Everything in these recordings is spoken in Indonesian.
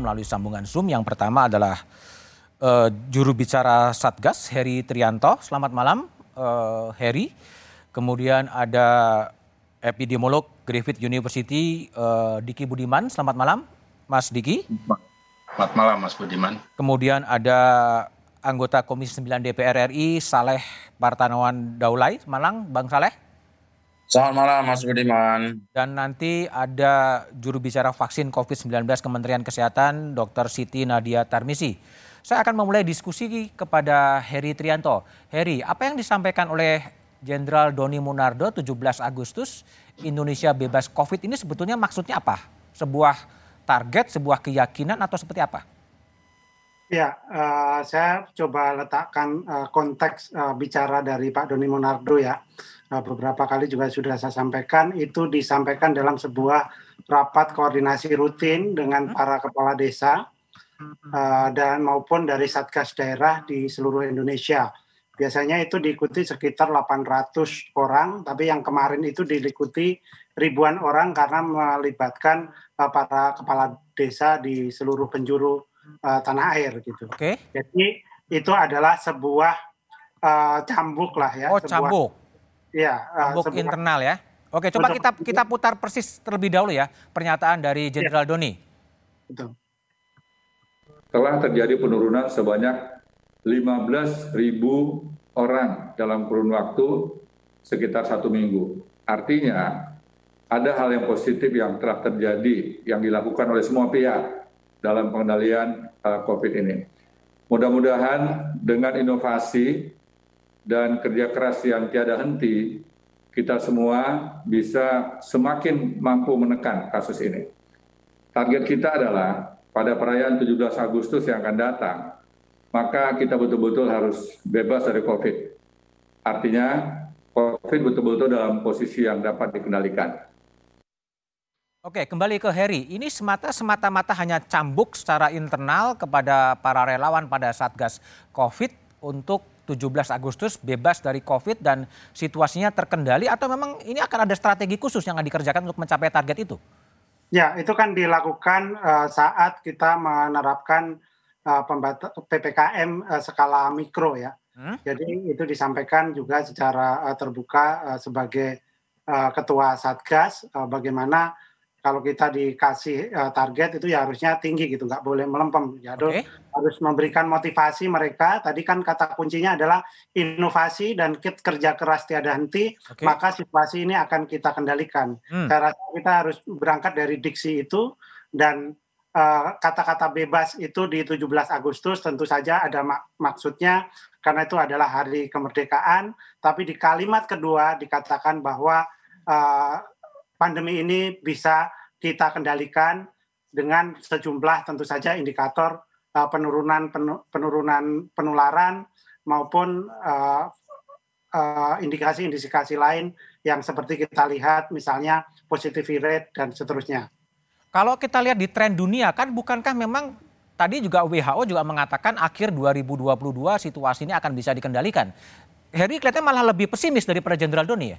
melalui sambungan Zoom. Yang pertama adalah uh, juru bicara Satgas, Heri Trianto. Selamat malam, uh, Heri. Kemudian ada epidemiolog Griffith University, uh, Diki Budiman. Selamat malam, Mas Diki. Selamat malam, Mas Budiman. Kemudian ada anggota Komisi 9 DPR RI, Saleh Partanawan Daulay. Malang, Bang Saleh. Selamat malam Mas Budiman. Dan nanti ada juru bicara vaksin COVID-19 Kementerian Kesehatan Dr. Siti Nadia Tarmisi. Saya akan memulai diskusi kepada Heri Trianto. Heri, apa yang disampaikan oleh Jenderal Doni Munardo 17 Agustus Indonesia bebas COVID ini sebetulnya maksudnya apa? Sebuah target, sebuah keyakinan atau seperti apa? Ya, uh, saya coba letakkan uh, konteks uh, bicara dari Pak Doni Monardo ya. Uh, beberapa kali juga sudah saya sampaikan, itu disampaikan dalam sebuah rapat koordinasi rutin dengan hmm. para kepala desa uh, dan maupun dari satgas daerah di seluruh Indonesia. Biasanya itu diikuti sekitar 800 orang, tapi yang kemarin itu diikuti ribuan orang karena melibatkan uh, para kepala desa di seluruh penjuru uh, tanah air gitu. Oke. Okay. Jadi itu adalah sebuah uh, cambuk lah ya. Oh sebuah, cambuk. Iya. Uh, cambuk sebuah, internal ya. Oke, coba kita kita putar persis terlebih dahulu ya pernyataan dari iya. Jenderal ya. Doni. Betul. Telah terjadi penurunan sebanyak 15 ribu orang dalam kurun waktu sekitar satu minggu. Artinya ada hal yang positif yang telah terjadi yang dilakukan oleh semua pihak dalam pengendalian uh, COVID ini. Mudah-mudahan dengan inovasi dan kerja keras yang tiada henti, kita semua bisa semakin mampu menekan kasus ini. Target kita adalah pada perayaan 17 Agustus yang akan datang, maka kita betul-betul harus bebas dari COVID. Artinya, COVID betul-betul dalam posisi yang dapat dikendalikan. Oke, kembali ke Heri. Ini semata semata-mata hanya cambuk secara internal kepada para relawan pada Satgas COVID untuk 17 Agustus bebas dari COVID dan situasinya terkendali atau memang ini akan ada strategi khusus yang akan dikerjakan untuk mencapai target itu? Ya, itu kan dilakukan uh, saat kita menerapkan uh, PPKM uh, skala mikro ya. Hmm? Jadi itu disampaikan juga secara uh, terbuka uh, sebagai uh, ketua Satgas uh, bagaimana kalau kita dikasih uh, target itu ya harusnya tinggi gitu, nggak boleh melempem. Ya okay. harus memberikan motivasi mereka. Tadi kan kata kuncinya adalah inovasi dan kerja keras tiada henti, okay. maka situasi ini akan kita kendalikan. Hmm. Saya rasa kita harus berangkat dari diksi itu dan kata kata-kata bebas itu di 17 Agustus tentu saja ada mak maksudnya karena itu adalah hari kemerdekaan, tapi di kalimat kedua dikatakan bahwa uh, pandemi ini bisa kita kendalikan dengan sejumlah tentu saja indikator uh, penurunan penurunan penularan maupun uh, uh, indikasi-indikasi lain yang seperti kita lihat misalnya positivity rate dan seterusnya. Kalau kita lihat di tren dunia kan bukankah memang tadi juga WHO juga mengatakan akhir 2022 situasi ini akan bisa dikendalikan. Heri kelihatannya malah lebih pesimis daripada Jenderal Doni ya?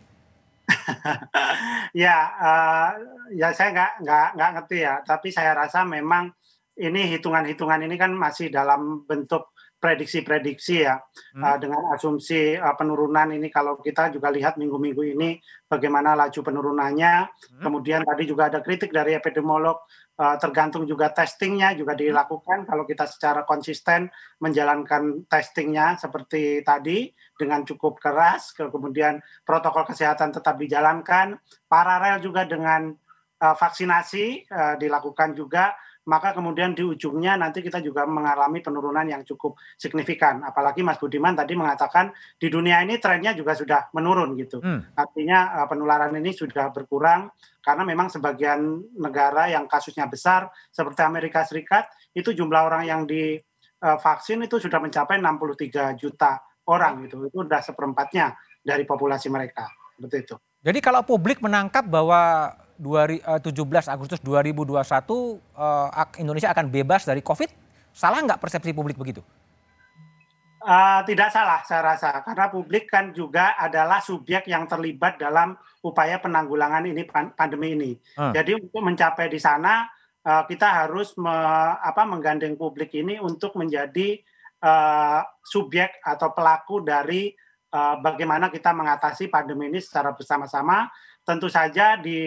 ya, uh, ya saya nggak nggak nggak ngerti ya. Tapi saya rasa memang ini hitungan-hitungan ini kan masih dalam bentuk prediksi-prediksi ya hmm. uh, dengan asumsi uh, penurunan ini kalau kita juga lihat minggu-minggu ini bagaimana laju penurunannya hmm. kemudian tadi juga ada kritik dari epidemiolog uh, tergantung juga testingnya juga hmm. dilakukan hmm. kalau kita secara konsisten menjalankan testingnya seperti tadi dengan cukup keras kemudian protokol kesehatan tetap dijalankan paralel juga dengan uh, vaksinasi uh, dilakukan juga maka kemudian di ujungnya nanti kita juga mengalami penurunan yang cukup signifikan. Apalagi Mas Budiman tadi mengatakan di dunia ini trennya juga sudah menurun gitu. Hmm. Artinya uh, penularan ini sudah berkurang karena memang sebagian negara yang kasusnya besar seperti Amerika Serikat itu jumlah orang yang divaksin uh, itu sudah mencapai 63 juta orang gitu. Itu sudah seperempatnya dari populasi mereka. Seperti itu. Jadi kalau publik menangkap bahwa 17 eh, Agustus 2021 uh, Indonesia akan bebas dari COVID, salah nggak persepsi publik begitu? Uh, tidak salah saya rasa karena publik kan juga adalah subjek yang terlibat dalam upaya penanggulangan ini pandemi ini. Hmm. Jadi untuk mencapai di sana uh, kita harus me, apa, menggandeng publik ini untuk menjadi uh, subjek atau pelaku dari uh, bagaimana kita mengatasi pandemi ini secara bersama-sama tentu saja di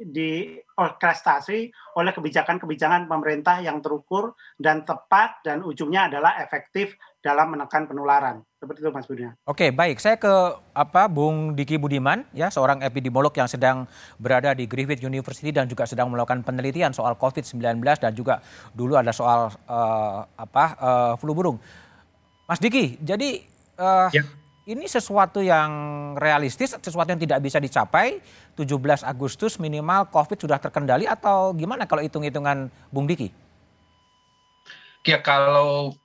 diorkestrasi oleh kebijakan-kebijakan pemerintah yang terukur dan tepat dan ujungnya adalah efektif dalam menekan penularan. Seperti itu Mas Budiman. Oke, baik. Saya ke apa Bung Diki Budiman ya, seorang epidemiolog yang sedang berada di Griffith University dan juga sedang melakukan penelitian soal COVID-19 dan juga dulu ada soal uh, apa uh, flu burung. Mas Diki, jadi uh, ya ini sesuatu yang realistis, sesuatu yang tidak bisa dicapai. 17 Agustus minimal COVID sudah terkendali atau gimana kalau hitung-hitungan Bung Diki? Ya kalau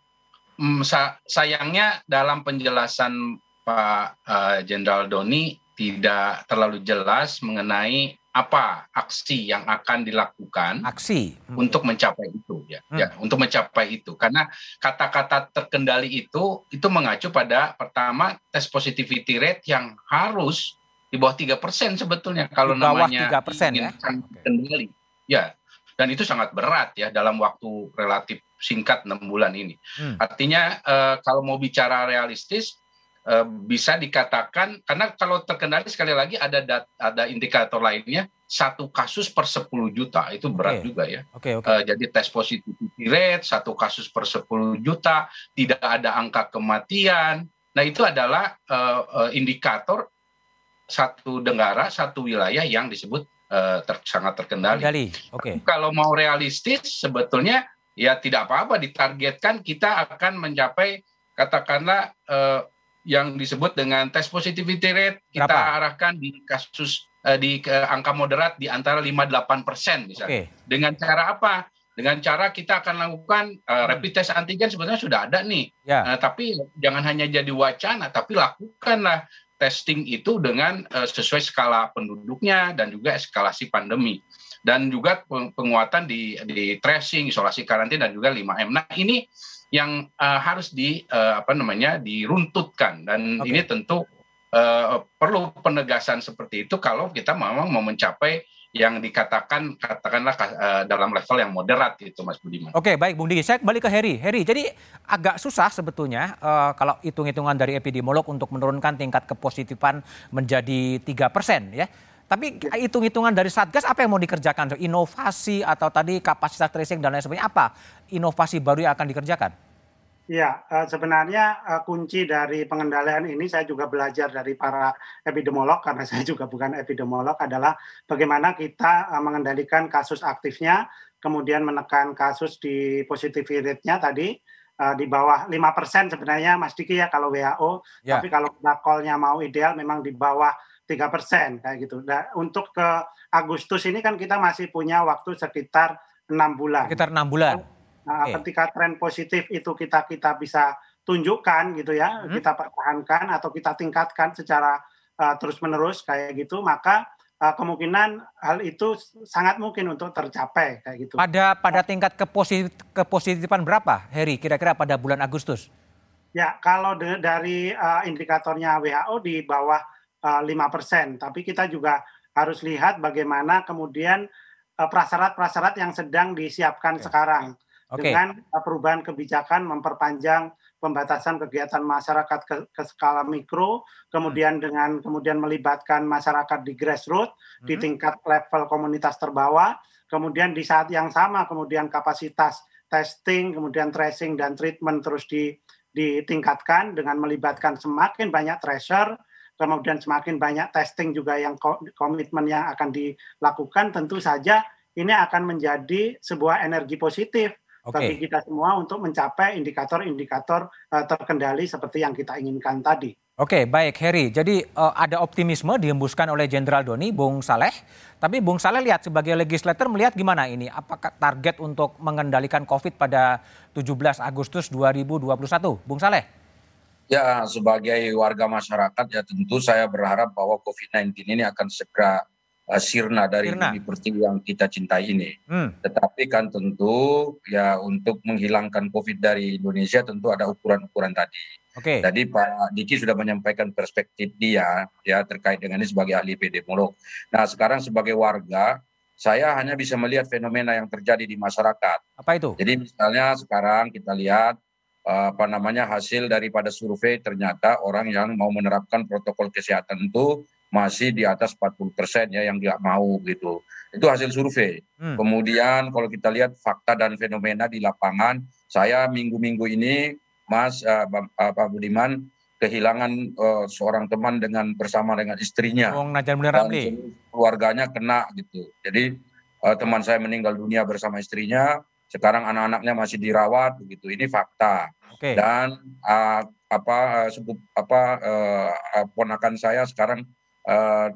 mm, sayangnya dalam penjelasan Pak eh, Jenderal uh, Doni tidak terlalu jelas mengenai apa aksi yang akan dilakukan aksi. Hmm. untuk mencapai itu ya. Hmm. ya untuk mencapai itu. Karena kata-kata terkendali itu itu mengacu pada pertama tes positivity rate yang harus di bawah tiga persen sebetulnya kalau di bawah namanya 3% ya? terkendali. Ya dan itu sangat berat ya dalam waktu relatif singkat enam bulan ini. Hmm. artinya eh, kalau mau bicara realistis bisa dikatakan karena kalau terkendali sekali lagi ada dat, ada indikator lainnya satu kasus per 10 juta itu berat okay. juga ya. Okay, okay. Uh, jadi tes positivity rate satu kasus per 10 juta tidak ada angka kematian. Nah itu adalah uh, uh, indikator satu negara satu wilayah yang disebut uh, ter, sangat terkendali. Oke. Okay. Kalau mau realistis sebetulnya ya tidak apa-apa ditargetkan kita akan mencapai katakanlah uh, yang disebut dengan test positivity rate kita Berapa? arahkan di kasus uh, di uh, angka moderat di antara 5-8 persen misalnya. Okay. Dengan cara apa? Dengan cara kita akan lakukan uh, rapid test antigen sebetulnya sudah ada nih. Yeah. Ya. Uh, tapi jangan hanya jadi wacana, tapi lakukanlah testing itu dengan uh, sesuai skala penduduknya dan juga eskalasi pandemi dan juga penguatan di di tracing, isolasi karantina dan juga 5M. Nah, ini yang uh, harus di uh, apa namanya diruntutkan dan okay. ini tentu uh, perlu penegasan seperti itu kalau kita memang mau mencapai yang dikatakan katakanlah uh, dalam level yang moderat itu Mas Budiman. Oke, okay, baik Bung Diki. Saya kembali ke Heri. Heri, jadi agak susah sebetulnya uh, kalau hitung-hitungan dari epidemiolog untuk menurunkan tingkat kepositifan menjadi tiga persen ya. Tapi hitung-hitungan dari Satgas apa yang mau dikerjakan? Inovasi atau tadi kapasitas tracing dan lain sebagainya apa inovasi baru yang akan dikerjakan? Ya, sebenarnya eh, kunci dari pengendalian ini saya juga belajar dari para epidemiolog karena saya juga bukan epidemiolog adalah bagaimana kita eh, mengendalikan kasus aktifnya, kemudian menekan kasus di positivity rate-nya tadi di bawah 5% sebenarnya Mas Diki ya kalau WHO, ya. tapi kalau call-nya mau ideal memang di bawah tiga persen kayak gitu. Nah, untuk ke Agustus ini kan kita masih punya waktu sekitar enam bulan. Sekitar enam bulan. Nah, okay. ketika tren positif itu kita kita bisa tunjukkan gitu ya, hmm. kita pertahankan atau kita tingkatkan secara uh, terus menerus kayak gitu, maka uh, kemungkinan hal itu sangat mungkin untuk tercapai kayak gitu. Pada pada tingkat kepositif, kepositifan berapa, Heri? Kira-kira pada bulan Agustus? Ya, kalau de, dari uh, indikatornya WHO di bawah Eh, lima persen. Tapi kita juga harus lihat bagaimana kemudian eh, prasyarat-prasyarat yang sedang disiapkan okay. sekarang okay. dengan eh, perubahan kebijakan memperpanjang pembatasan kegiatan masyarakat ke, ke skala mikro, kemudian hmm. dengan kemudian melibatkan masyarakat di grassroots hmm. di tingkat level komunitas terbawah, kemudian di saat yang sama kemudian kapasitas testing, kemudian tracing dan treatment terus di, ditingkatkan dengan melibatkan semakin banyak tracer, kemudian semakin banyak testing juga yang komitmen yang akan dilakukan, tentu saja ini akan menjadi sebuah energi positif okay. bagi kita semua untuk mencapai indikator-indikator uh, terkendali seperti yang kita inginkan tadi. Oke, okay, baik Heri. Jadi uh, ada optimisme dihembuskan oleh Jenderal Doni, Bung Saleh. Tapi Bung Saleh lihat sebagai legislator melihat gimana ini? Apakah target untuk mengendalikan COVID pada 17 Agustus 2021? Bung Saleh? Ya, sebagai warga masyarakat ya tentu saya berharap bahwa COVID-19 ini akan segera uh, sirna dari sirna. bumi pertiwi yang kita cintai ini. Hmm. Tetapi kan tentu ya untuk menghilangkan COVID dari Indonesia tentu ada ukuran-ukuran tadi. Oke. Okay. Tadi Pak Diki sudah menyampaikan perspektif dia ya terkait dengan ini sebagai ahli epidemiolog. Nah sekarang sebagai warga saya hanya bisa melihat fenomena yang terjadi di masyarakat. Apa itu? Jadi misalnya sekarang kita lihat apa namanya hasil daripada survei ternyata orang yang mau menerapkan protokol kesehatan itu masih di atas 40 persen ya yang nggak mau gitu. Itu hasil survei. Hmm. Kemudian kalau kita lihat fakta dan fenomena di lapangan, saya minggu-minggu ini, Mas uh, Pak Budiman, kehilangan uh, seorang teman dengan bersama dengan istrinya. Oh, dan keluarganya kena gitu. Jadi uh, teman saya meninggal dunia bersama istrinya, sekarang anak-anaknya masih dirawat begitu. Ini fakta. Okay. Dan uh, apa uh, sebut apa uh, ponakan saya sekarang uh,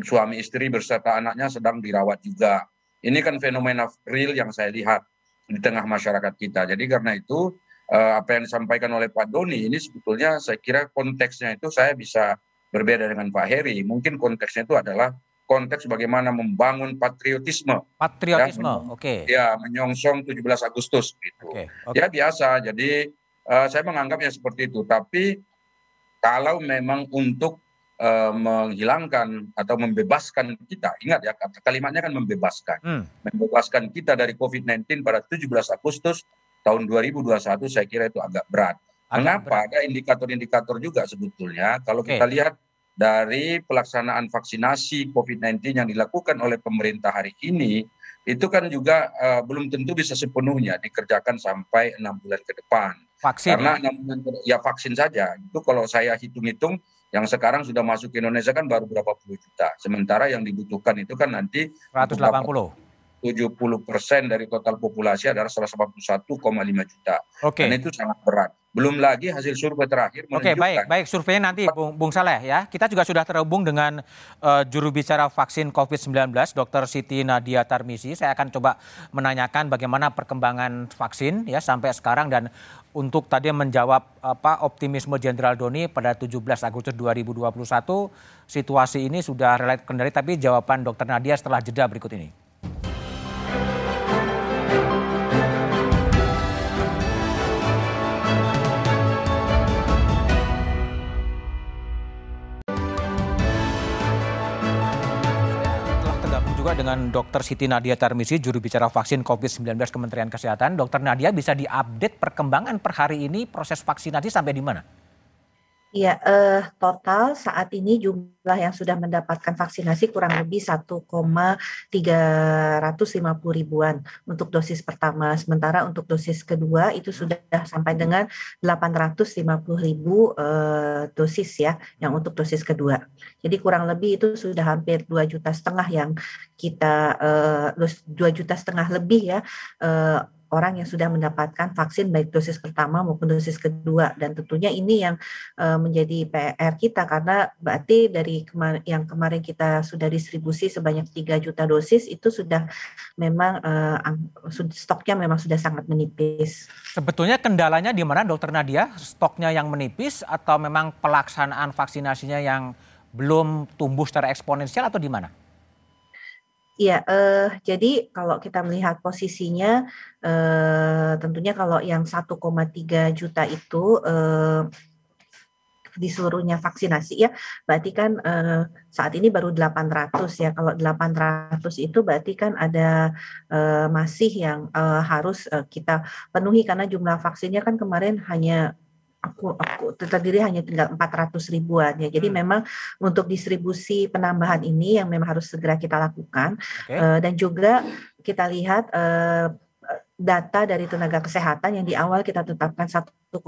suami istri beserta anaknya sedang dirawat juga. Ini kan fenomena real yang saya lihat di tengah masyarakat kita. Jadi karena itu uh, apa yang disampaikan oleh Pak Doni ini sebetulnya saya kira konteksnya itu saya bisa berbeda dengan Pak Heri. Mungkin konteksnya itu adalah konteks bagaimana membangun patriotisme. Patriotisme, ya, oke. Okay. Ya, menyongsong 17 Agustus gitu. Okay, okay. Ya biasa. Jadi uh, saya menganggapnya seperti itu. Tapi kalau memang untuk uh, menghilangkan atau membebaskan kita. Ingat ya, kalimatnya kan membebaskan. Hmm. Membebaskan kita dari COVID-19 pada 17 Agustus tahun 2021 saya kira itu agak berat. Agak Mengapa? Berat. Ada indikator-indikator juga sebetulnya. Kalau okay. kita lihat dari pelaksanaan vaksinasi COVID-19 yang dilakukan oleh pemerintah hari ini, itu kan juga uh, belum tentu bisa sepenuhnya dikerjakan sampai enam bulan ke depan. Vaksin. Karena enam bulan ya vaksin saja. Itu kalau saya hitung-hitung yang sekarang sudah masuk ke Indonesia kan baru berapa puluh juta. Sementara yang dibutuhkan itu kan nanti 180. 70 persen dari total populasi adalah 181,5 juta. Oke. Okay. Dan itu sangat berat. Belum lagi hasil survei terakhir Oke, okay, baik, baik surveinya nanti Bung, Bung Saleh ya. Kita juga sudah terhubung dengan uh, juru bicara vaksin COVID-19 Dr. Siti Nadia Tarmisi. Saya akan coba menanyakan bagaimana perkembangan vaksin ya sampai sekarang dan untuk tadi menjawab apa optimisme Jenderal Doni pada 17 Agustus 2021 situasi ini sudah relatif kendali tapi jawaban Dr. Nadia setelah jeda berikut ini. Dengan Dr. Siti Nadia Tarmisi, juru bicara vaksin COVID-19 Kementerian Kesehatan. Dr. Nadia bisa diupdate perkembangan per hari ini proses vaksinasi sampai di mana? Iya, eh, total saat ini jumlah yang sudah mendapatkan vaksinasi kurang lebih 1,350 ribuan untuk dosis pertama. Sementara untuk dosis kedua itu sudah sampai dengan 850 ribu eh, dosis ya, yang untuk dosis kedua. Jadi kurang lebih itu sudah hampir 2 juta setengah yang kita eh, 2 juta setengah lebih ya eh, orang yang sudah mendapatkan vaksin baik dosis pertama maupun dosis kedua dan tentunya ini yang uh, menjadi PR kita karena berarti dari yang kemarin kita sudah distribusi sebanyak 3 juta dosis itu sudah memang uh, stoknya memang sudah sangat menipis. Sebetulnya kendalanya di mana Dokter Nadia? Stoknya yang menipis atau memang pelaksanaan vaksinasinya yang belum tumbuh secara eksponensial atau di mana? Iya, uh, jadi kalau kita melihat posisinya, uh, tentunya kalau yang 1,3 juta itu uh, di seluruhnya vaksinasi ya, berarti kan uh, saat ini baru 800 ya. Kalau 800 itu berarti kan ada uh, masih yang uh, harus uh, kita penuhi karena jumlah vaksinnya kan kemarin hanya aku aku terdiri hanya tinggal 400 ribuan ya. Jadi hmm. memang untuk distribusi penambahan ini yang memang harus segera kita lakukan okay. uh, eh, dan juga kita lihat uh, data dari tenaga kesehatan yang di awal kita tetapkan 1,46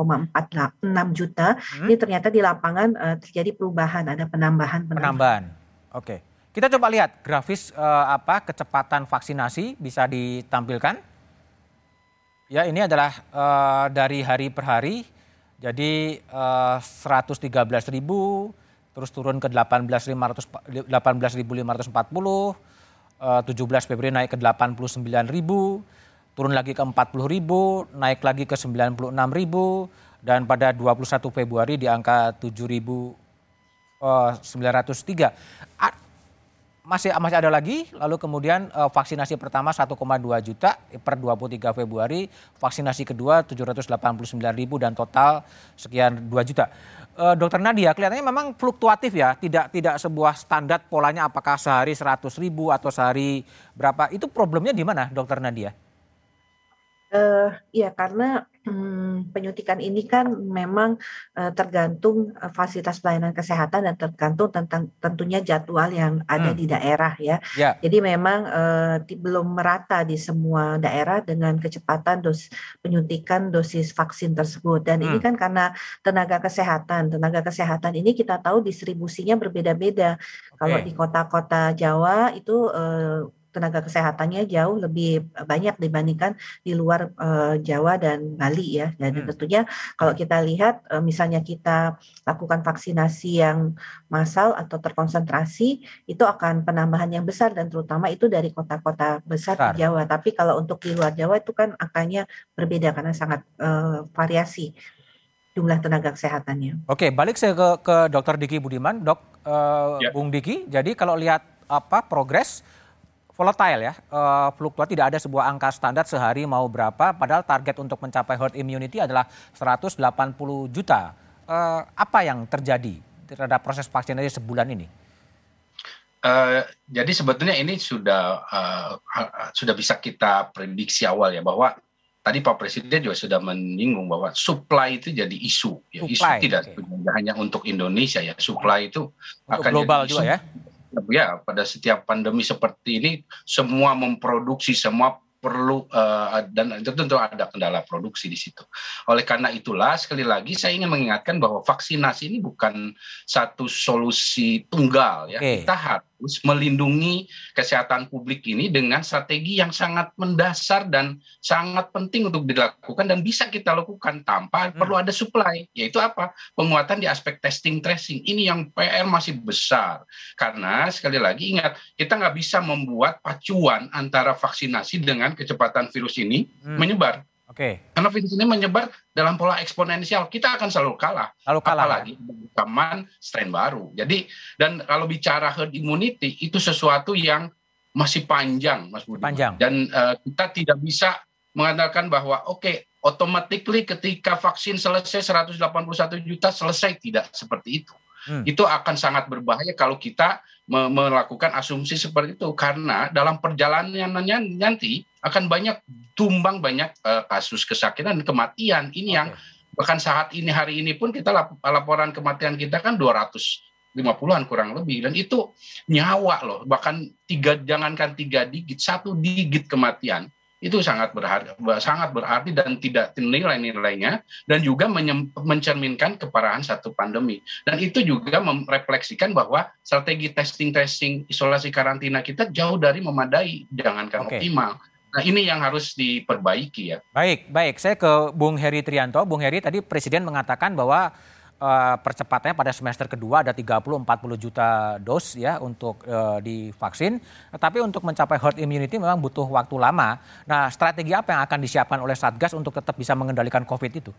juta hmm. ini ternyata di lapangan uh, terjadi perubahan ada penambahan penambahan. penambahan. Oke. Okay. Kita coba lihat grafis uh, apa kecepatan vaksinasi bisa ditampilkan. Ya, ini adalah uh, dari hari per hari jadi uh, 113 ribu, terus turun ke 18.500 18.540, uh, 17 Februari naik ke 89 ribu, turun lagi ke 40 ribu, naik lagi ke 96 ribu, dan pada 21 Februari di angka 7.903 masih masih ada lagi lalu kemudian uh, vaksinasi pertama 1,2 juta per 23 Februari vaksinasi kedua 789 ribu dan total sekian 2 juta uh, Dokter Nadia, kelihatannya memang fluktuatif ya, tidak tidak sebuah standar polanya apakah sehari 100 ribu atau sehari berapa. Itu problemnya di mana, Dokter Nadia? Uh, ya karena hmm, penyuntikan ini kan memang uh, tergantung uh, fasilitas pelayanan kesehatan dan tergantung tentang tentunya jadwal yang ada hmm. di daerah ya. ya. Jadi memang uh, di, belum merata di semua daerah dengan kecepatan dos penyuntikan dosis vaksin tersebut dan hmm. ini kan karena tenaga kesehatan. Tenaga kesehatan ini kita tahu distribusinya berbeda-beda. Okay. Kalau di kota-kota Jawa itu uh, tenaga kesehatannya jauh lebih banyak dibandingkan di luar uh, Jawa dan Bali ya. Dan hmm. tentunya kalau kita lihat uh, misalnya kita lakukan vaksinasi yang massal atau terkonsentrasi itu akan penambahan yang besar dan terutama itu dari kota-kota besar Bentar. di Jawa. Tapi kalau untuk di luar Jawa itu kan angkanya berbeda karena sangat uh, variasi jumlah tenaga kesehatannya. Oke, balik saya ke ke Dokter Diki Budiman, Dok uh, ya. Bung Diki. Jadi kalau lihat apa progres volatile ya, uh, fluktuat tidak ada sebuah angka standar sehari mau berapa, padahal target untuk mencapai herd immunity adalah 180 juta. Uh, apa yang terjadi terhadap proses vaksinasi sebulan ini? Uh, jadi sebetulnya ini sudah uh, sudah bisa kita prediksi awal ya bahwa tadi Pak Presiden juga sudah menyinggung bahwa supply itu jadi isu. Ya, supply, isu tidak okay. hanya untuk Indonesia ya, supply itu untuk akan global jadi isu. juga ya ya pada setiap pandemi seperti ini semua memproduksi semua perlu uh, dan itu tentu ada kendala produksi di situ. Oleh karena itulah sekali lagi saya ingin mengingatkan bahwa vaksinasi ini bukan satu solusi tunggal ya. Okay. Kita harus melindungi kesehatan publik ini dengan strategi yang sangat mendasar dan sangat penting untuk dilakukan dan bisa kita lakukan tanpa hmm. perlu ada supply. Yaitu apa? Penguatan di aspek testing tracing. Ini yang PR masih besar. Karena sekali lagi ingat kita nggak bisa membuat pacuan antara vaksinasi dengan kecepatan virus ini hmm. menyebar Oke. Okay. Karena virus ini menyebar dalam pola eksponensial, kita akan selalu kalah. Selalu kalah. Apalagi zaman strain baru. Jadi dan kalau bicara herd immunity itu sesuatu yang masih panjang, Mas Budi. Panjang. Dan uh, kita tidak bisa mengandalkan bahwa oke, okay, automatically ketika vaksin selesai 181 juta selesai tidak seperti itu. Hmm. Itu akan sangat berbahaya kalau kita melakukan asumsi seperti itu karena dalam perjalanannya nanti akan banyak tumbang banyak uh, kasus kesakitan dan kematian. Ini okay. yang bahkan saat ini hari ini pun kita lap laporan kematian kita kan 200 50-an kurang lebih. Dan itu nyawa loh. Bahkan tiga jangankan tiga digit satu digit kematian itu sangat berharga sangat berarti dan tidak nilai-nilainya. Dan juga mencerminkan keparahan satu pandemi. Dan itu juga merefleksikan bahwa strategi testing tracing isolasi karantina kita jauh dari memadai jangankan okay. optimal Nah ini yang harus diperbaiki ya. Baik, baik. Saya ke Bung Heri Trianto. Bung Heri tadi Presiden mengatakan bahwa uh, percepatannya pada semester kedua ada 30-40 juta dos ya untuk uh, divaksin. Tapi untuk mencapai herd immunity memang butuh waktu lama. Nah strategi apa yang akan disiapkan oleh Satgas untuk tetap bisa mengendalikan COVID itu?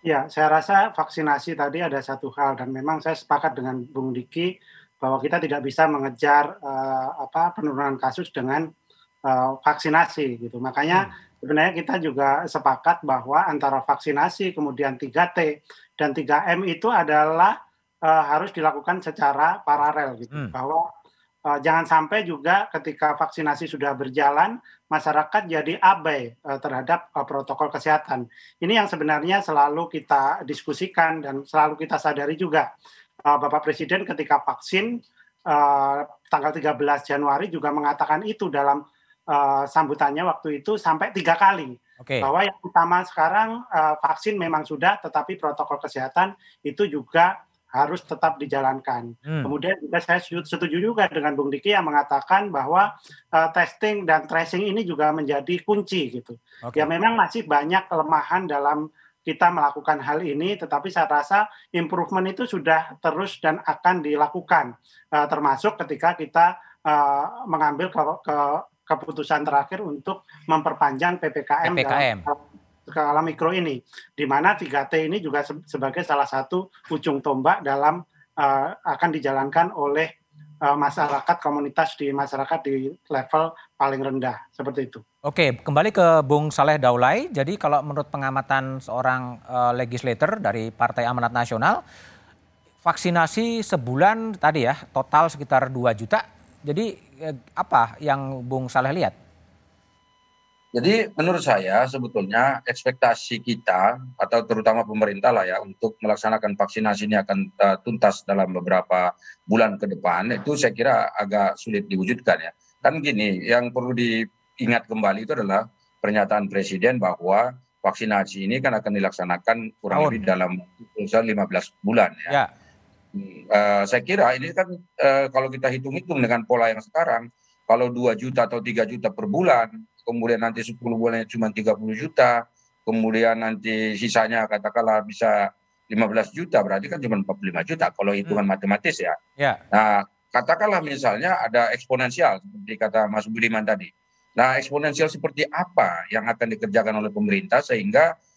Ya, saya rasa vaksinasi tadi ada satu hal dan memang saya sepakat dengan Bung Diki bahwa kita tidak bisa mengejar uh, apa penurunan kasus dengan uh, vaksinasi gitu. Makanya hmm sebenarnya kita juga sepakat bahwa antara vaksinasi kemudian 3T dan 3M itu adalah uh, harus dilakukan secara paralel gitu hmm. bahwa uh, jangan sampai juga ketika vaksinasi sudah berjalan masyarakat jadi abai uh, terhadap uh, protokol kesehatan. Ini yang sebenarnya selalu kita diskusikan dan selalu kita sadari juga uh, Bapak Presiden ketika vaksin uh, tanggal 13 Januari juga mengatakan itu dalam uh, sambutannya waktu itu sampai tiga kali. Okay. Bahwa yang utama sekarang uh, vaksin memang sudah, tetapi protokol kesehatan itu juga harus tetap dijalankan. Hmm. Kemudian juga saya setuju juga dengan Bung Diki yang mengatakan bahwa uh, testing dan tracing ini juga menjadi kunci gitu. Okay. Ya memang masih banyak kelemahan dalam kita melakukan hal ini, tetapi saya rasa improvement itu sudah terus dan akan dilakukan, uh, termasuk ketika kita uh, mengambil ke, ke keputusan terakhir untuk memperpanjang PPKM, PPKM. dalam skala mikro ini, di mana 3T ini juga sebagai salah satu ujung tombak dalam uh, akan dijalankan oleh uh, masyarakat komunitas di masyarakat di level paling rendah seperti itu. Oke, kembali ke Bung Saleh Daulay. Jadi kalau menurut pengamatan seorang uh, legislator dari Partai Amanat Nasional, vaksinasi sebulan tadi ya total sekitar 2 juta. Jadi apa yang Bung Saleh lihat? Jadi menurut saya sebetulnya ekspektasi kita atau terutama pemerintah lah ya untuk melaksanakan vaksinasi ini akan uh, tuntas dalam beberapa bulan ke depan itu saya kira agak sulit diwujudkan ya. Kan gini, yang perlu diingat kembali itu adalah pernyataan presiden bahwa vaksinasi ini kan akan dilaksanakan kurang lebih dalam 15 bulan ya. ya. Uh, saya kira ini kan uh, kalau kita hitung-hitung dengan pola yang sekarang kalau 2 juta atau 3 juta per bulan kemudian nanti 10 bulannya cuma 30 juta, kemudian nanti sisanya katakanlah bisa 15 juta, berarti kan cuma 45 juta kalau hitungan hmm. matematis ya. ya. Nah, katakanlah misalnya ada eksponensial seperti kata Mas Budiman tadi. Nah, eksponensial seperti apa yang akan dikerjakan oleh pemerintah sehingga eh,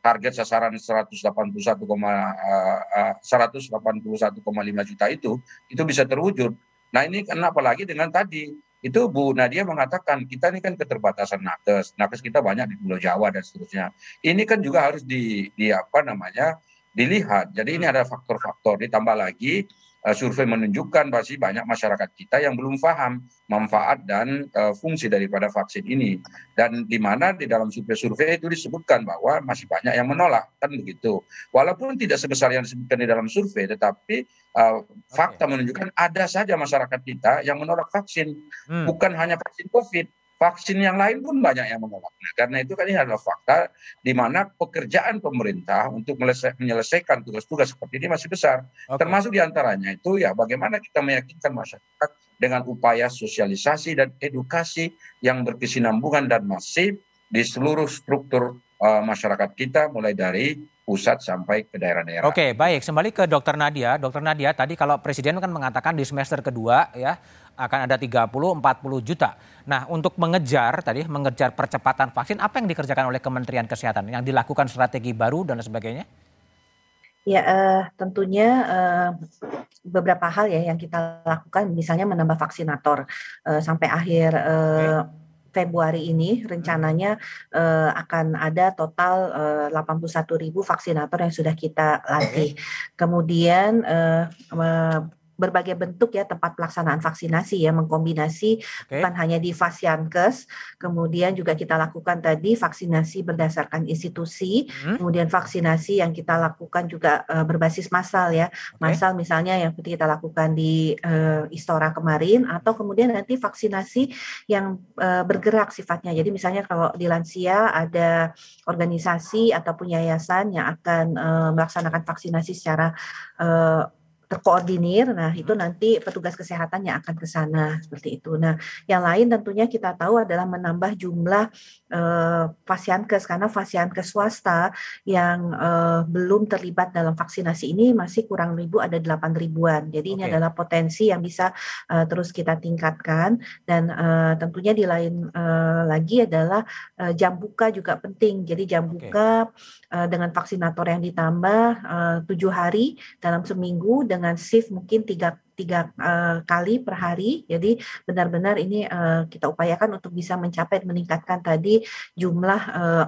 target sasaran 181, eh, 181,5 juta itu itu bisa terwujud. Nah, ini kenapa lagi dengan tadi itu Bu Nadia mengatakan kita ini kan keterbatasan nakes, nakes kita banyak di Pulau Jawa dan seterusnya. Ini kan juga harus di, di apa namanya dilihat. Jadi ini hmm. ada faktor-faktor ditambah lagi survei menunjukkan masih banyak masyarakat kita yang belum paham manfaat dan uh, fungsi daripada vaksin ini. Dan di mana di dalam survei-survei itu disebutkan bahwa masih banyak yang menolak kan begitu. Walaupun tidak sebesar yang disebutkan di dalam survei, tetapi uh, fakta menunjukkan ada saja masyarakat kita yang menolak vaksin, hmm. bukan hanya vaksin COVID, vaksin yang lain pun banyak yang menolak. Nah, karena itu kan ini adalah fakta di mana pekerjaan pemerintah untuk menyelesaikan tugas-tugas seperti ini masih besar. Okay. Termasuk di antaranya itu ya bagaimana kita meyakinkan masyarakat dengan upaya sosialisasi dan edukasi yang berkesinambungan dan masif di seluruh struktur masyarakat kita mulai dari pusat sampai ke daerah-daerah. Oke, baik. Kembali ke Dokter Nadia. Dokter Nadia, tadi kalau Presiden kan mengatakan di semester kedua ya akan ada 30-40 juta. Nah, untuk mengejar tadi mengejar percepatan vaksin, apa yang dikerjakan oleh Kementerian Kesehatan? Yang dilakukan strategi baru dan sebagainya? Ya, uh, tentunya uh, beberapa hal ya yang kita lakukan, misalnya menambah vaksinator uh, sampai akhir uh, okay Februari ini rencananya uh, akan ada total uh, 81 ribu vaksinator yang sudah kita latih. Kemudian uh, berbagai bentuk ya tempat pelaksanaan vaksinasi ya mengkombinasi okay. bukan hanya di Fasiankes, kemudian juga kita lakukan tadi vaksinasi berdasarkan institusi, hmm. kemudian vaksinasi yang kita lakukan juga uh, berbasis massal ya, okay. massal misalnya yang seperti kita lakukan di uh, Istora kemarin atau kemudian nanti vaksinasi yang uh, bergerak sifatnya. Jadi misalnya kalau di lansia ada organisasi ataupun yayasan yang akan uh, melaksanakan vaksinasi secara uh, terkoordinir. Nah, itu nanti petugas kesehatan yang akan ke sana seperti itu. Nah, yang lain tentunya kita tahu adalah menambah jumlah eh, fasiankes karena fasiankes swasta yang eh, belum terlibat dalam vaksinasi ini masih kurang ribu ada 8 ribuan. Jadi okay. ini adalah potensi yang bisa eh, terus kita tingkatkan dan eh, tentunya di lain eh, lagi adalah eh, jam buka juga penting. Jadi jam okay. buka eh, dengan vaksinator yang ditambah eh, tujuh hari dalam seminggu dan dengan shift mungkin tiga tiga uh, kali per hari. Jadi benar-benar ini uh, kita upayakan untuk bisa mencapai meningkatkan tadi jumlah uh,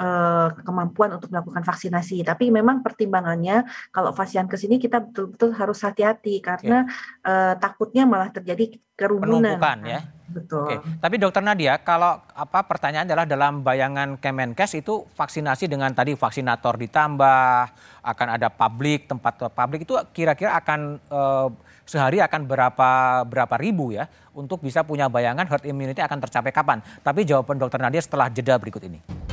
uh, kemampuan untuk melakukan vaksinasi. Tapi memang pertimbangannya kalau vaksin ke sini kita betul-betul harus hati-hati karena ya. uh, takutnya malah terjadi kerumunan. Penumpukan ya. Betul. Oke. Tapi Dokter Nadia, kalau apa pertanyaan adalah dalam bayangan Kemenkes itu vaksinasi dengan tadi vaksinator ditambah, akan ada publik tempat publik itu kira-kira akan eh, sehari akan berapa berapa ribu ya untuk bisa punya bayangan herd immunity akan tercapai kapan. Tapi jawaban Dokter Nadia setelah jeda berikut ini.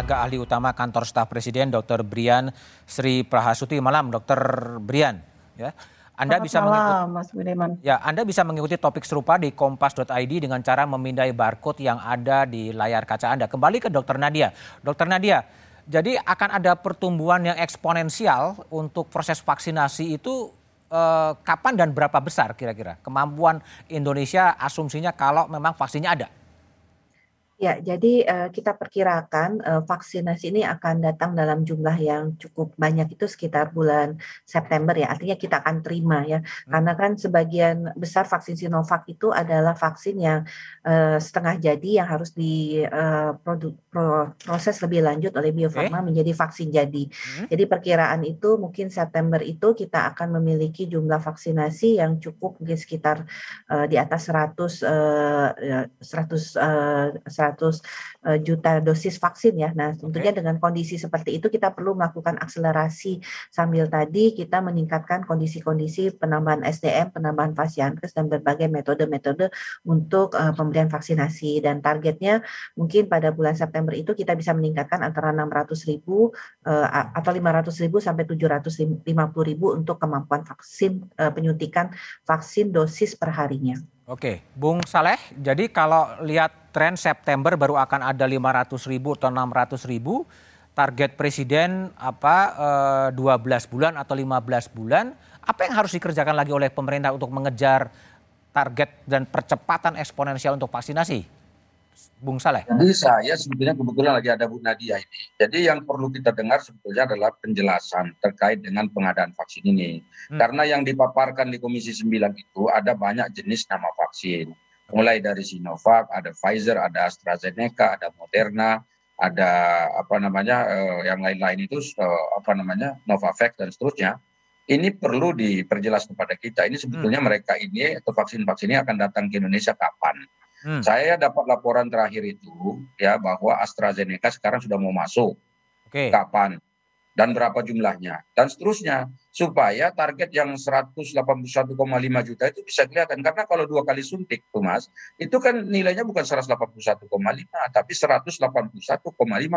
Tenaga ahli utama kantor staf presiden Dr. Brian Sri Prahasuti. Malam Dr. Brian. Ya. Anda Selamat bisa malam, mengikuti, Mas Budiman. Ya, Anda bisa mengikuti topik serupa di kompas.id dengan cara memindai barcode yang ada di layar kaca Anda. Kembali ke Dr. Nadia. Dr. Nadia, jadi akan ada pertumbuhan yang eksponensial untuk proses vaksinasi itu eh, kapan dan berapa besar kira-kira kemampuan Indonesia asumsinya kalau memang vaksinnya ada? Ya, jadi uh, kita perkirakan uh, vaksinasi ini akan datang dalam jumlah yang cukup banyak itu sekitar bulan September ya. Artinya kita akan terima ya. Hmm. Karena kan sebagian besar vaksin Sinovac itu adalah vaksin yang uh, setengah jadi yang harus diproses uh, lebih lanjut oleh Bio Farma okay. menjadi vaksin jadi. Hmm. Jadi perkiraan itu mungkin September itu kita akan memiliki jumlah vaksinasi yang cukup mungkin sekitar uh, di atas 100 uh, 100 uh, 100 Eh, juta dosis vaksin ya. Nah, tentunya okay. dengan kondisi seperti itu kita perlu melakukan akselerasi sambil tadi kita meningkatkan kondisi-kondisi penambahan SDM, penambahan fasiankes dan berbagai metode-metode untuk uh, pemberian vaksinasi dan targetnya mungkin pada bulan September itu kita bisa meningkatkan antara 600 ribu uh, atau 500 ribu sampai 750 ribu untuk kemampuan vaksin uh, penyuntikan vaksin dosis perharinya. Oke, Bung Saleh, jadi kalau lihat tren September baru akan ada 500 ribu atau 600 ribu, target presiden apa eh, 12 bulan atau 15 bulan, apa yang harus dikerjakan lagi oleh pemerintah untuk mengejar target dan percepatan eksponensial untuk vaksinasi? Bung Saleh? Jadi saya sebetulnya kebetulan lagi ada Bu Nadia ini. Jadi yang perlu kita dengar sebetulnya adalah penjelasan terkait dengan pengadaan vaksin ini. Hmm. Karena yang dipaparkan di Komisi 9 itu ada banyak jenis nama vaksin. Mulai dari Sinovac, ada Pfizer, ada AstraZeneca, ada Moderna, ada apa namanya eh, yang lain-lain itu eh, apa namanya Novavax dan seterusnya. Ini perlu diperjelas kepada kita. Ini sebetulnya hmm. mereka ini atau vaksin-vaksin ini akan datang ke Indonesia kapan? Hmm. Saya dapat laporan terakhir itu ya bahwa AstraZeneca sekarang sudah mau masuk. Okay. Kapan? Dan berapa jumlahnya? Dan seterusnya supaya target yang 181,5 juta itu bisa kelihatan karena kalau dua kali suntik tuh Mas, itu kan nilainya bukan 181,5 tapi 181,5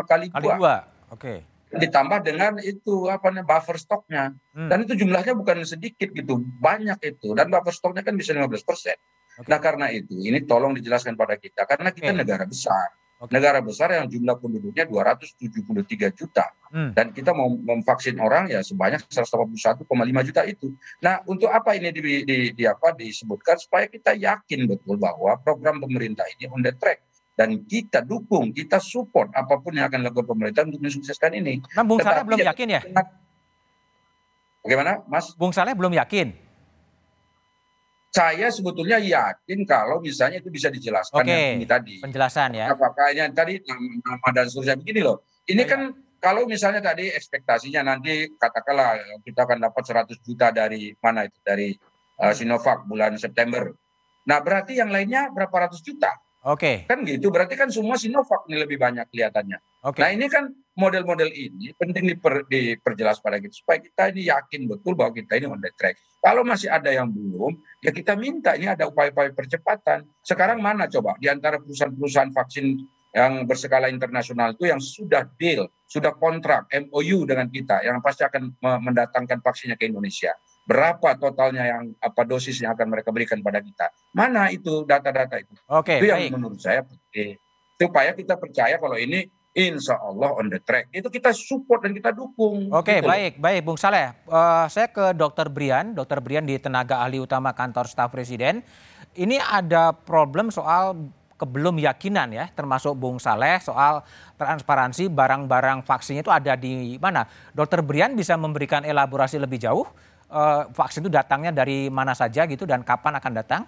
kali dua. Kali dua. Oke. Okay ditambah dengan itu apa namanya buffer stoknya hmm. dan itu jumlahnya bukan sedikit gitu banyak itu dan buffer stoknya kan bisa 15 persen Okay. Nah karena itu ini tolong dijelaskan pada kita karena kita okay. negara besar. Okay. Negara besar yang jumlah penduduknya 273 juta hmm. dan kita mau memvaksin orang ya sebanyak 181,5 juta itu. Nah untuk apa ini di, di, di apa disebutkan supaya kita yakin betul bahwa program pemerintah ini on the track dan kita dukung, kita support apa pun yang akan dilakukan pemerintah untuk mensukseskan ini. Nah, Bung Saleh belum yakin ya? Bagaimana, Mas? Bung Saleh belum yakin saya sebetulnya yakin kalau misalnya itu bisa dijelaskan Oke, yang ini tadi. Penjelasan ya. Apakah ini tadi nama dan seterusnya begini loh. Ini ya, kan ya. kalau misalnya tadi ekspektasinya nanti katakanlah kita akan dapat 100 juta dari mana itu dari uh, Sinovac bulan September. Nah, berarti yang lainnya berapa ratus juta? Oke. Okay. Kan gitu. Berarti kan semua Sinovac ini lebih banyak kelihatannya. Oke. Okay. Nah, ini kan model-model ini penting diper, diperjelas pada kita supaya kita ini yakin betul bahwa kita ini on the track. Kalau masih ada yang belum, ya kita minta ini ada upaya-upaya percepatan. Sekarang mana coba di antara perusahaan-perusahaan vaksin yang berskala internasional itu yang sudah deal, sudah kontrak MOU dengan kita yang pasti akan mendatangkan vaksinnya ke Indonesia berapa totalnya yang apa dosis yang akan mereka berikan pada kita. Mana itu data-data itu? Oke, itu yang baik. menurut saya penting. Supaya kita percaya kalau ini insya Allah on the track. Itu kita support dan kita dukung. Oke, gitu. baik, baik Bung Saleh. Uh, saya ke Dokter Brian, Dokter Brian di tenaga ahli utama kantor staf presiden. Ini ada problem soal kebelum yakinan ya, termasuk Bung Saleh soal transparansi barang-barang vaksinnya itu ada di mana. Dokter Brian bisa memberikan elaborasi lebih jauh uh, vaksin itu datangnya dari mana saja gitu dan kapan akan datang?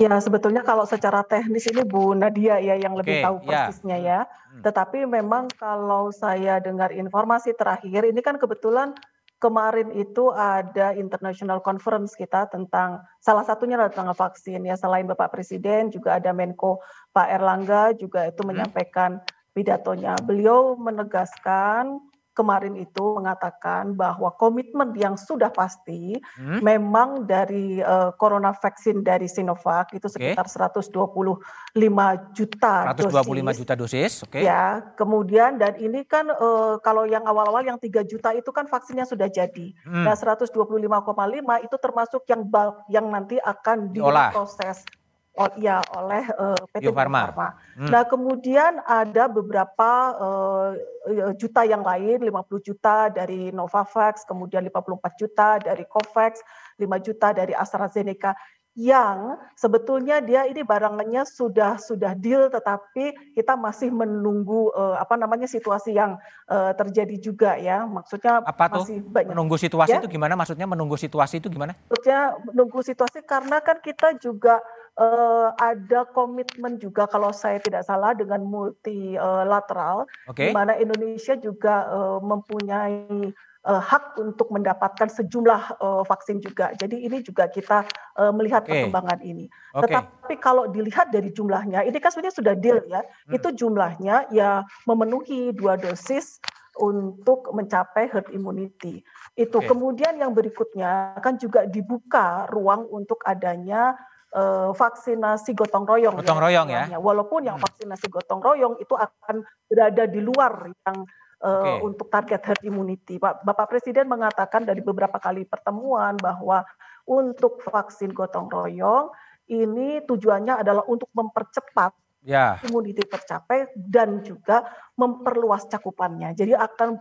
Ya sebetulnya kalau secara teknis ini Bu Nadia ya yang lebih tahu ya. persisnya ya. Hmm. Tetapi memang kalau saya dengar informasi terakhir ini kan kebetulan kemarin itu ada international conference kita tentang salah satunya adalah tentang vaksin ya selain Bapak Presiden juga ada Menko Pak Erlangga juga itu hmm. menyampaikan pidatonya. Beliau menegaskan kemarin itu mengatakan bahwa komitmen yang sudah pasti hmm? memang dari uh, corona vaksin dari Sinovac itu sekitar okay. 125 juta 125 dosis. juta dosis, oke. Okay. Ya, kemudian dan ini kan uh, kalau yang awal-awal yang 3 juta itu kan vaksinnya sudah jadi. Hmm. Nah, 125,5 itu termasuk yang bulk yang nanti akan diproses Oh, ya oleh uh, PT Bio Farma. Hmm. Nah kemudian ada beberapa uh, juta yang lain, 50 juta dari Novavax, kemudian 54 juta dari Covax, 5 juta dari AstraZeneca yang sebetulnya dia ini barangnya sudah sudah deal tetapi kita masih menunggu uh, apa namanya situasi yang uh, terjadi juga ya. Maksudnya apa tuh? masih banyak. Menunggu situasi ya? itu gimana? Maksudnya menunggu situasi itu gimana? Maksudnya menunggu situasi karena kan kita juga uh, ada komitmen juga kalau saya tidak salah dengan multilateral okay. di mana Indonesia juga uh, mempunyai uh, hak untuk mendapatkan sejumlah uh, vaksin juga. Jadi ini juga kita uh, melihat okay. perkembangan ini. Okay. Tetapi kalau dilihat dari jumlahnya, ini kan sebenarnya sudah deal ya. Hmm. Itu jumlahnya ya memenuhi dua dosis untuk mencapai herd immunity. Itu okay. kemudian yang berikutnya kan juga dibuka ruang untuk adanya uh, vaksinasi gotong royong. Gotong ya, royong ya. Walaupun yang hmm. vaksinasi gotong royong itu akan berada di luar yang okay. untuk target herd immunity. Bapak Presiden mengatakan dari beberapa kali pertemuan bahwa untuk vaksin gotong royong ini tujuannya adalah untuk mempercepat ya. imuniti tercapai dan juga memperluas cakupannya. Jadi akan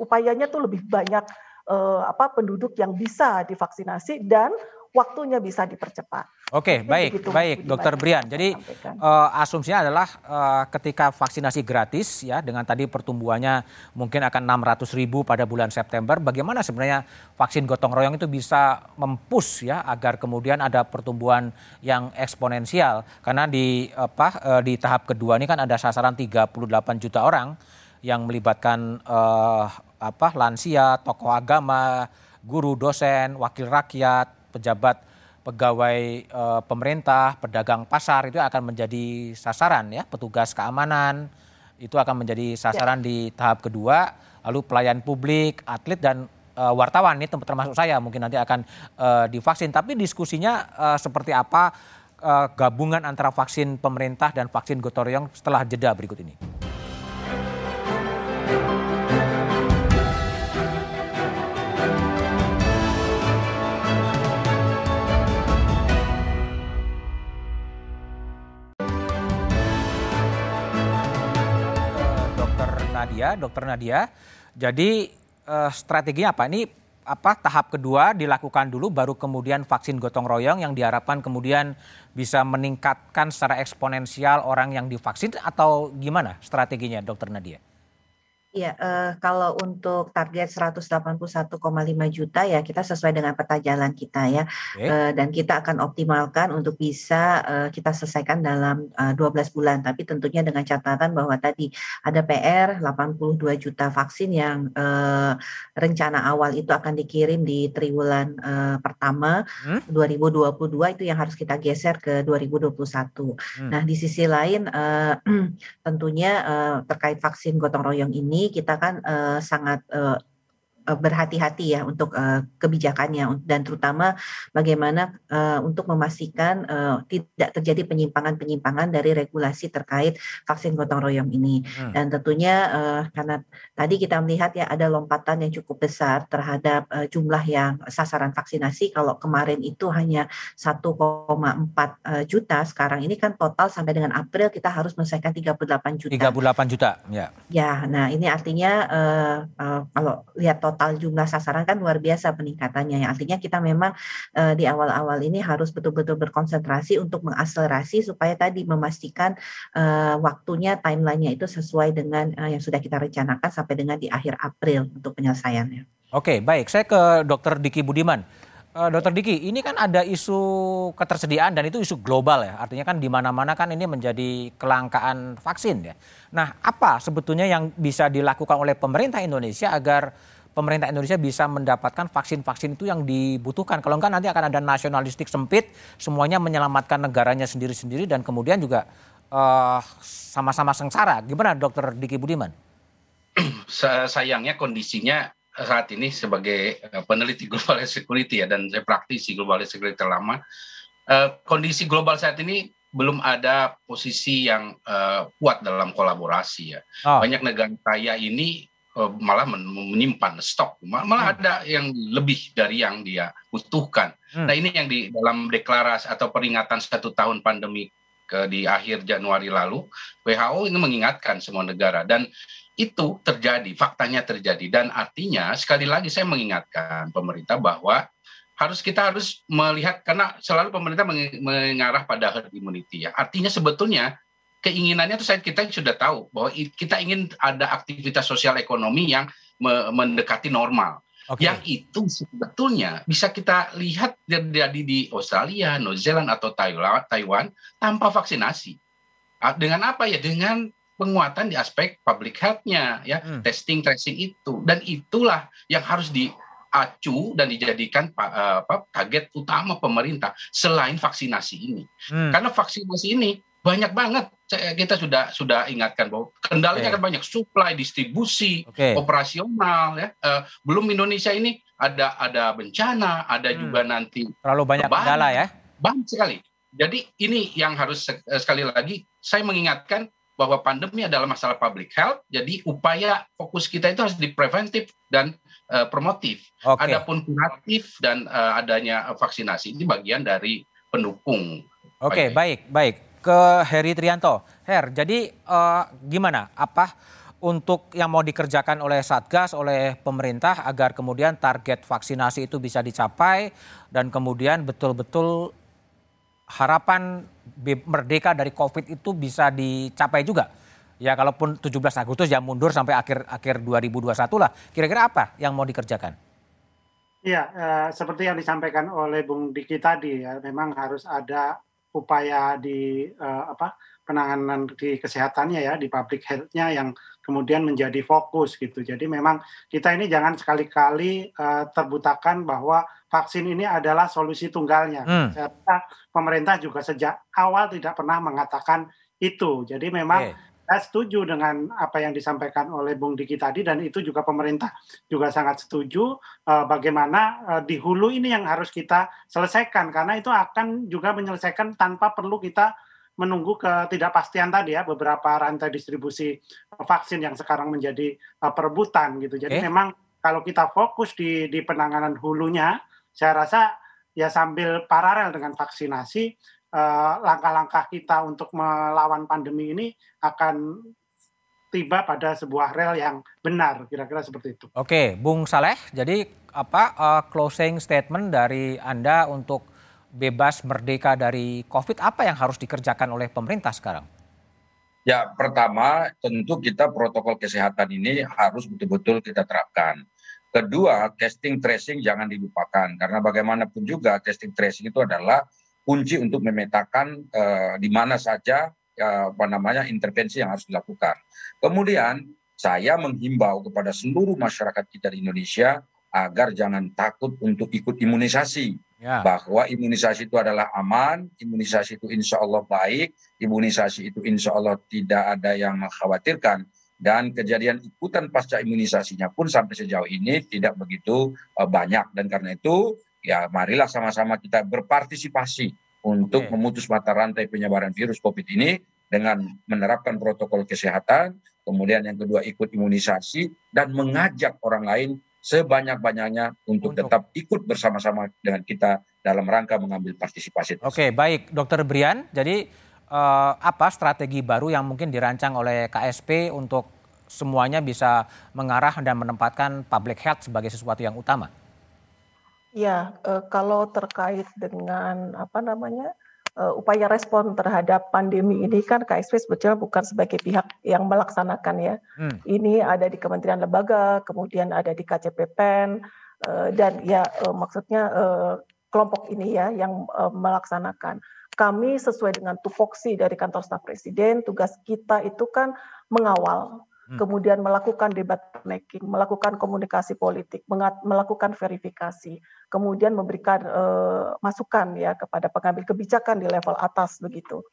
upayanya tuh lebih banyak uh, apa penduduk yang bisa divaksinasi dan waktunya bisa dipercepat. Oke, baik, begitu, baik, Dokter Brian. Jadi uh, asumsinya adalah uh, ketika vaksinasi gratis ya dengan tadi pertumbuhannya mungkin akan 600 ribu pada bulan September, bagaimana sebenarnya vaksin gotong royong itu bisa mempus ya agar kemudian ada pertumbuhan yang eksponensial karena di apa uh, di tahap kedua ini kan ada sasaran 38 juta orang yang melibatkan uh, apa lansia, tokoh agama, guru, dosen, wakil rakyat, pejabat pegawai e, pemerintah, pedagang pasar itu akan menjadi sasaran ya, petugas keamanan itu akan menjadi sasaran ya. di tahap kedua, lalu pelayan publik, atlet dan e, wartawan ini termasuk saya mungkin nanti akan e, divaksin. Tapi diskusinya e, seperti apa e, gabungan antara vaksin pemerintah dan vaksin gotong royong setelah jeda berikut ini. Nadia, Dokter Nadia. Jadi uh, strateginya apa? Ini apa tahap kedua dilakukan dulu baru kemudian vaksin gotong royong yang diharapkan kemudian bisa meningkatkan secara eksponensial orang yang divaksin atau gimana strateginya Dokter Nadia? Iya, uh, kalau untuk target 181,5 juta ya kita sesuai dengan peta jalan kita ya, okay. uh, dan kita akan optimalkan untuk bisa uh, kita selesaikan dalam uh, 12 bulan. Tapi tentunya dengan catatan bahwa tadi ada PR 82 juta vaksin yang uh, rencana awal itu akan dikirim di triwulan uh, pertama hmm? 2022 itu yang harus kita geser ke 2021. Hmm. Nah di sisi lain uh, tentunya uh, terkait vaksin gotong royong ini kita kan uh, sangat uh, berhati-hati ya untuk uh, kebijakannya dan terutama bagaimana uh, untuk memastikan uh, tidak terjadi penyimpangan-penyimpangan dari regulasi terkait vaksin gotong royong ini. Hmm. dan tentunya uh, karena tadi kita melihat ya ada lompatan yang cukup besar terhadap uh, jumlah yang sasaran vaksinasi. Kalau kemarin itu hanya 1,4 uh, juta sekarang ini kan total sampai dengan April kita harus menyelesaikan 38 juta. 38 juta ya. Ya nah ini artinya uh, uh, kalau lihat total jumlah sasaran kan luar biasa peningkatannya. Yang artinya kita memang uh, di awal-awal ini harus betul-betul berkonsentrasi untuk mengakselerasi supaya tadi memastikan uh, waktunya timelinenya itu sesuai dengan uh, yang sudah kita rencanakan sampai dengan di akhir April untuk penyelesaiannya. Oke, baik. Saya ke Dr. Diki Budiman. Dokter Diki, ini kan ada isu ketersediaan dan itu isu global ya. Artinya kan di mana-mana kan ini menjadi kelangkaan vaksin ya. Nah, apa sebetulnya yang bisa dilakukan oleh pemerintah Indonesia agar pemerintah Indonesia bisa mendapatkan vaksin-vaksin itu yang dibutuhkan. Kalau enggak nanti akan ada nasionalistik sempit, semuanya menyelamatkan negaranya sendiri-sendiri dan kemudian juga uh, sama-sama sengsara. Gimana Dokter Diki Budiman? Sayangnya kondisinya saat ini sebagai eh, peneliti global security ya dan saya praktisi global security terlama, uh, kondisi global saat ini belum ada posisi yang uh, kuat dalam kolaborasi ya. Oh. Banyak negara kaya ini malah menyimpan stok, malah hmm. ada yang lebih dari yang dia butuhkan. Hmm. Nah ini yang di dalam deklarasi atau peringatan satu tahun pandemi ke, di akhir Januari lalu, WHO ini mengingatkan semua negara dan itu terjadi, faktanya terjadi dan artinya sekali lagi saya mengingatkan pemerintah bahwa harus kita harus melihat karena selalu pemerintah mengarah pada herd immunity ya. Artinya sebetulnya keinginannya itu saya kita sudah tahu bahwa kita ingin ada aktivitas sosial ekonomi yang mendekati normal. Okay. Yang itu sebetulnya bisa kita lihat terjadi di Australia, New Zealand atau Taiwan, tanpa vaksinasi. Dengan apa ya? Dengan penguatan di aspek public health-nya ya hmm. testing tracing itu dan itulah yang harus diacu dan dijadikan uh, apa, target utama pemerintah selain vaksinasi ini hmm. karena vaksinasi ini banyak banget kita sudah sudah ingatkan bahwa kendalanya okay. kan banyak supply distribusi okay. operasional ya uh, belum Indonesia ini ada ada bencana ada hmm. juga nanti terlalu banyak kendala ya banyak sekali jadi ini yang harus sekali lagi saya mengingatkan bahwa pandemi adalah masalah public health, jadi upaya fokus kita itu harus di preventif dan uh, promotif. Okay. Adapun kuratif dan uh, adanya vaksinasi ini bagian dari pendukung. Oke, okay, baik, baik. Ke Heri Trianto. Her, jadi uh, gimana? Apa untuk yang mau dikerjakan oleh Satgas, oleh pemerintah agar kemudian target vaksinasi itu bisa dicapai dan kemudian betul-betul harapan merdeka dari COVID itu bisa dicapai juga? Ya kalaupun 17 Agustus ya mundur sampai akhir akhir 2021 lah. Kira-kira apa yang mau dikerjakan? Iya, eh, seperti yang disampaikan oleh Bung Diki tadi ya, memang harus ada upaya di eh, apa penanganan di kesehatannya ya, di public health-nya yang kemudian menjadi fokus gitu. Jadi memang kita ini jangan sekali-kali uh, terbutakan bahwa vaksin ini adalah solusi tunggalnya. Hmm. Saya rasa pemerintah juga sejak awal tidak pernah mengatakan itu. Jadi memang hey. Saya setuju dengan apa yang disampaikan oleh Bung Diki tadi dan itu juga pemerintah juga sangat setuju uh, bagaimana uh, di hulu ini yang harus kita selesaikan karena itu akan juga menyelesaikan tanpa perlu kita menunggu ketidakpastian tadi ya beberapa rantai distribusi vaksin yang sekarang menjadi uh, perebutan gitu. Jadi okay. memang kalau kita fokus di di penanganan hulunya, saya rasa ya sambil paralel dengan vaksinasi langkah-langkah kita untuk melawan pandemi ini akan tiba pada sebuah rel yang benar kira-kira seperti itu. Oke, Bung Saleh, jadi apa uh, closing statement dari Anda untuk bebas merdeka dari COVID, apa yang harus dikerjakan oleh pemerintah sekarang? Ya, pertama tentu kita protokol kesehatan ini harus betul-betul kita terapkan. Kedua, testing tracing jangan dilupakan karena bagaimanapun juga testing tracing itu adalah kunci untuk memetakan uh, di mana saja uh, apa namanya intervensi yang harus dilakukan. Kemudian saya menghimbau kepada seluruh masyarakat kita di Indonesia agar jangan takut untuk ikut imunisasi ya. bahwa imunisasi itu adalah aman, imunisasi itu insya Allah baik, imunisasi itu insya Allah tidak ada yang mengkhawatirkan dan kejadian ikutan pasca imunisasinya pun sampai sejauh ini tidak begitu uh, banyak dan karena itu ya marilah sama-sama kita berpartisipasi untuk okay. memutus mata rantai penyebaran virus COVID ini dengan menerapkan protokol kesehatan, kemudian yang kedua ikut imunisasi dan mengajak orang lain sebanyak-banyaknya untuk, untuk tetap ikut bersama-sama dengan kita dalam rangka mengambil partisipasi. Oke, baik, Dokter Brian. Jadi uh, apa strategi baru yang mungkin dirancang oleh KSP untuk semuanya bisa mengarah dan menempatkan public health sebagai sesuatu yang utama? Ya, uh, kalau terkait dengan apa namanya uh, upaya respon terhadap pandemi ini kan KSP sebetulnya bukan sebagai pihak yang melaksanakan ya. Hmm. Ini ada di Kementerian Lembaga, kemudian ada di KCPPEN uh, dan ya maksudnya kelompok ini ya yang melaksanakan. Kami sesuai dengan tupoksi dari kantor staf presiden, tugas kita itu kan mengawal. Kemudian melakukan debat making, melakukan komunikasi politik, melakukan verifikasi, kemudian memberikan uh, masukan ya kepada pengambil kebijakan di level atas begitu.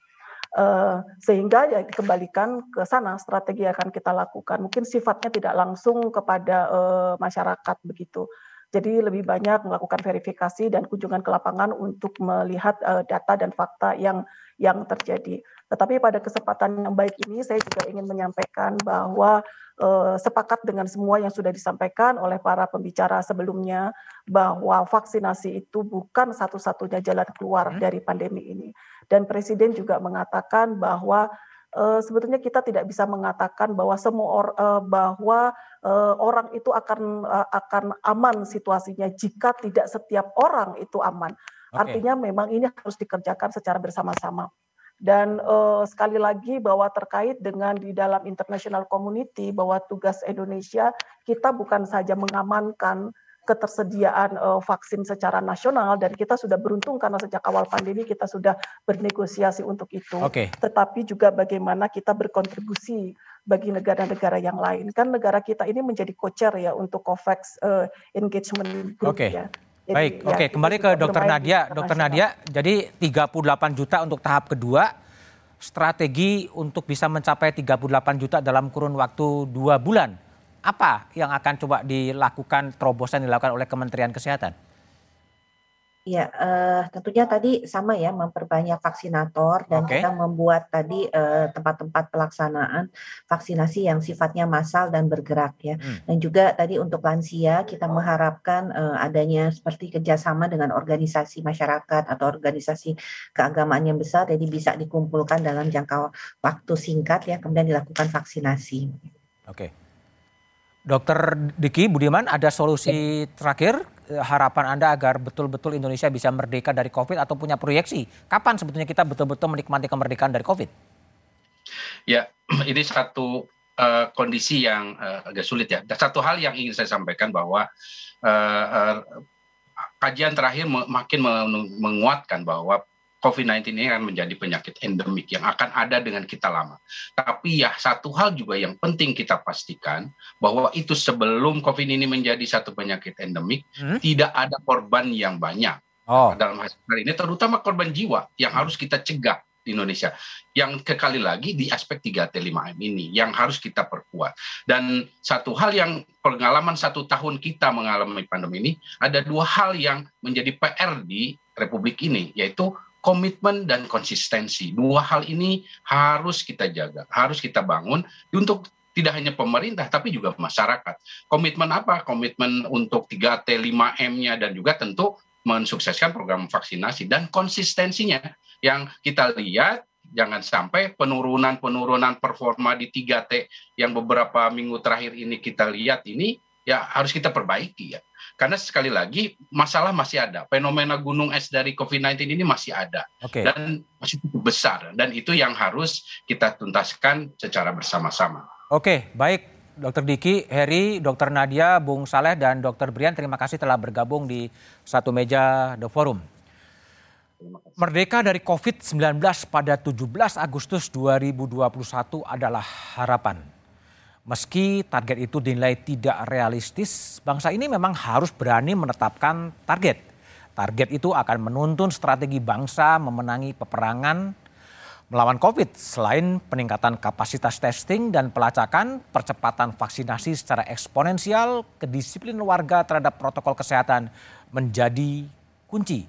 Uh, sehingga ya dikembalikan ke sana strategi yang akan kita lakukan. Mungkin sifatnya tidak langsung kepada uh, masyarakat begitu. Jadi lebih banyak melakukan verifikasi dan kunjungan ke lapangan untuk melihat uh, data dan fakta yang yang terjadi. Tetapi pada kesempatan yang baik ini saya juga ingin menyampaikan bahwa eh, sepakat dengan semua yang sudah disampaikan oleh para pembicara sebelumnya bahwa vaksinasi itu bukan satu-satunya jalan keluar hmm. dari pandemi ini. Dan Presiden juga mengatakan bahwa uh, sebetulnya kita tidak bisa mengatakan bahwa semua or, uh, bahwa uh, orang itu akan uh, akan aman situasinya jika tidak setiap orang itu aman. Okay. Artinya memang ini harus dikerjakan secara bersama-sama. Dan uh, sekali lagi bahwa terkait dengan di dalam international community bahwa tugas Indonesia kita bukan saja mengamankan ketersediaan uh, vaksin secara nasional dan kita sudah beruntung karena sejak awal pandemi kita sudah bernegosiasi untuk itu. Okay. Tetapi juga bagaimana kita berkontribusi bagi negara-negara yang lain. Kan negara kita ini menjadi kocer ya untuk COVAX uh, engagement group okay. ya. Baik, ya, oke kembali ke Dokter Nadia. Dokter Nadia, jadi 38 juta untuk tahap kedua, strategi untuk bisa mencapai 38 juta dalam kurun waktu dua bulan apa yang akan coba dilakukan terobosan dilakukan oleh Kementerian Kesehatan? Ya, uh, tentunya tadi sama ya memperbanyak vaksinator dan okay. kita membuat tadi tempat tempat-tempat pelaksanaan vaksinasi yang sifatnya massal dan bergerak ya. Hmm. Dan juga tadi untuk lansia kita mengharapkan uh, adanya seperti kerjasama dengan organisasi masyarakat atau organisasi keagamaan yang besar, jadi bisa dikumpulkan dalam jangka waktu singkat ya, kemudian dilakukan vaksinasi. Oke. Okay. Dokter Diki Budiman, ada solusi terakhir eh, harapan Anda agar betul-betul Indonesia bisa merdeka dari COVID atau punya proyeksi? Kapan sebetulnya kita betul-betul menikmati kemerdekaan dari COVID? Ya, ini satu uh, kondisi yang uh, agak sulit ya. Dan satu hal yang ingin saya sampaikan bahwa uh, uh, kajian terakhir makin menguatkan bahwa COVID-19 ini akan menjadi penyakit endemik yang akan ada dengan kita lama. Tapi ya satu hal juga yang penting kita pastikan bahwa itu sebelum COVID ini menjadi satu penyakit endemik, hmm? tidak ada korban yang banyak. Oh. Dalam hal ini terutama korban jiwa yang hmm. harus kita cegah di Indonesia. Yang kekali lagi di aspek 3T5M ini yang harus kita perkuat. Dan satu hal yang pengalaman satu tahun kita mengalami pandemi ini, ada dua hal yang menjadi PR di Republik ini, yaitu komitmen dan konsistensi. Dua hal ini harus kita jaga, harus kita bangun untuk tidak hanya pemerintah tapi juga masyarakat. Komitmen apa? Komitmen untuk 3T, 5M-nya dan juga tentu mensukseskan program vaksinasi dan konsistensinya yang kita lihat jangan sampai penurunan-penurunan performa di 3T yang beberapa minggu terakhir ini kita lihat ini ya harus kita perbaiki ya. Karena sekali lagi masalah masih ada. Fenomena gunung es dari COVID-19 ini masih ada. Okay. Dan masih cukup besar. Dan itu yang harus kita tuntaskan secara bersama-sama. Oke, baik. Dokter Diki, Heri, Dokter Nadia, Bung Saleh, dan Dokter Brian, terima kasih telah bergabung di satu meja The Forum. Merdeka dari COVID-19 pada 17 Agustus 2021 adalah harapan Meski target itu dinilai tidak realistis, bangsa ini memang harus berani menetapkan target. Target itu akan menuntun strategi bangsa memenangi peperangan melawan COVID. Selain peningkatan kapasitas testing dan pelacakan, percepatan vaksinasi secara eksponensial, kedisiplinan warga terhadap protokol kesehatan menjadi kunci.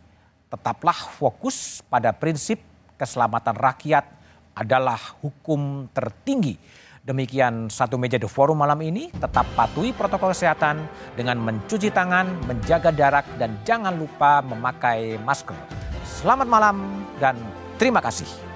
Tetaplah fokus pada prinsip keselamatan rakyat adalah hukum tertinggi Demikian satu meja The Forum malam ini. Tetap patuhi protokol kesehatan dengan mencuci tangan, menjaga jarak, dan jangan lupa memakai masker. Selamat malam dan terima kasih.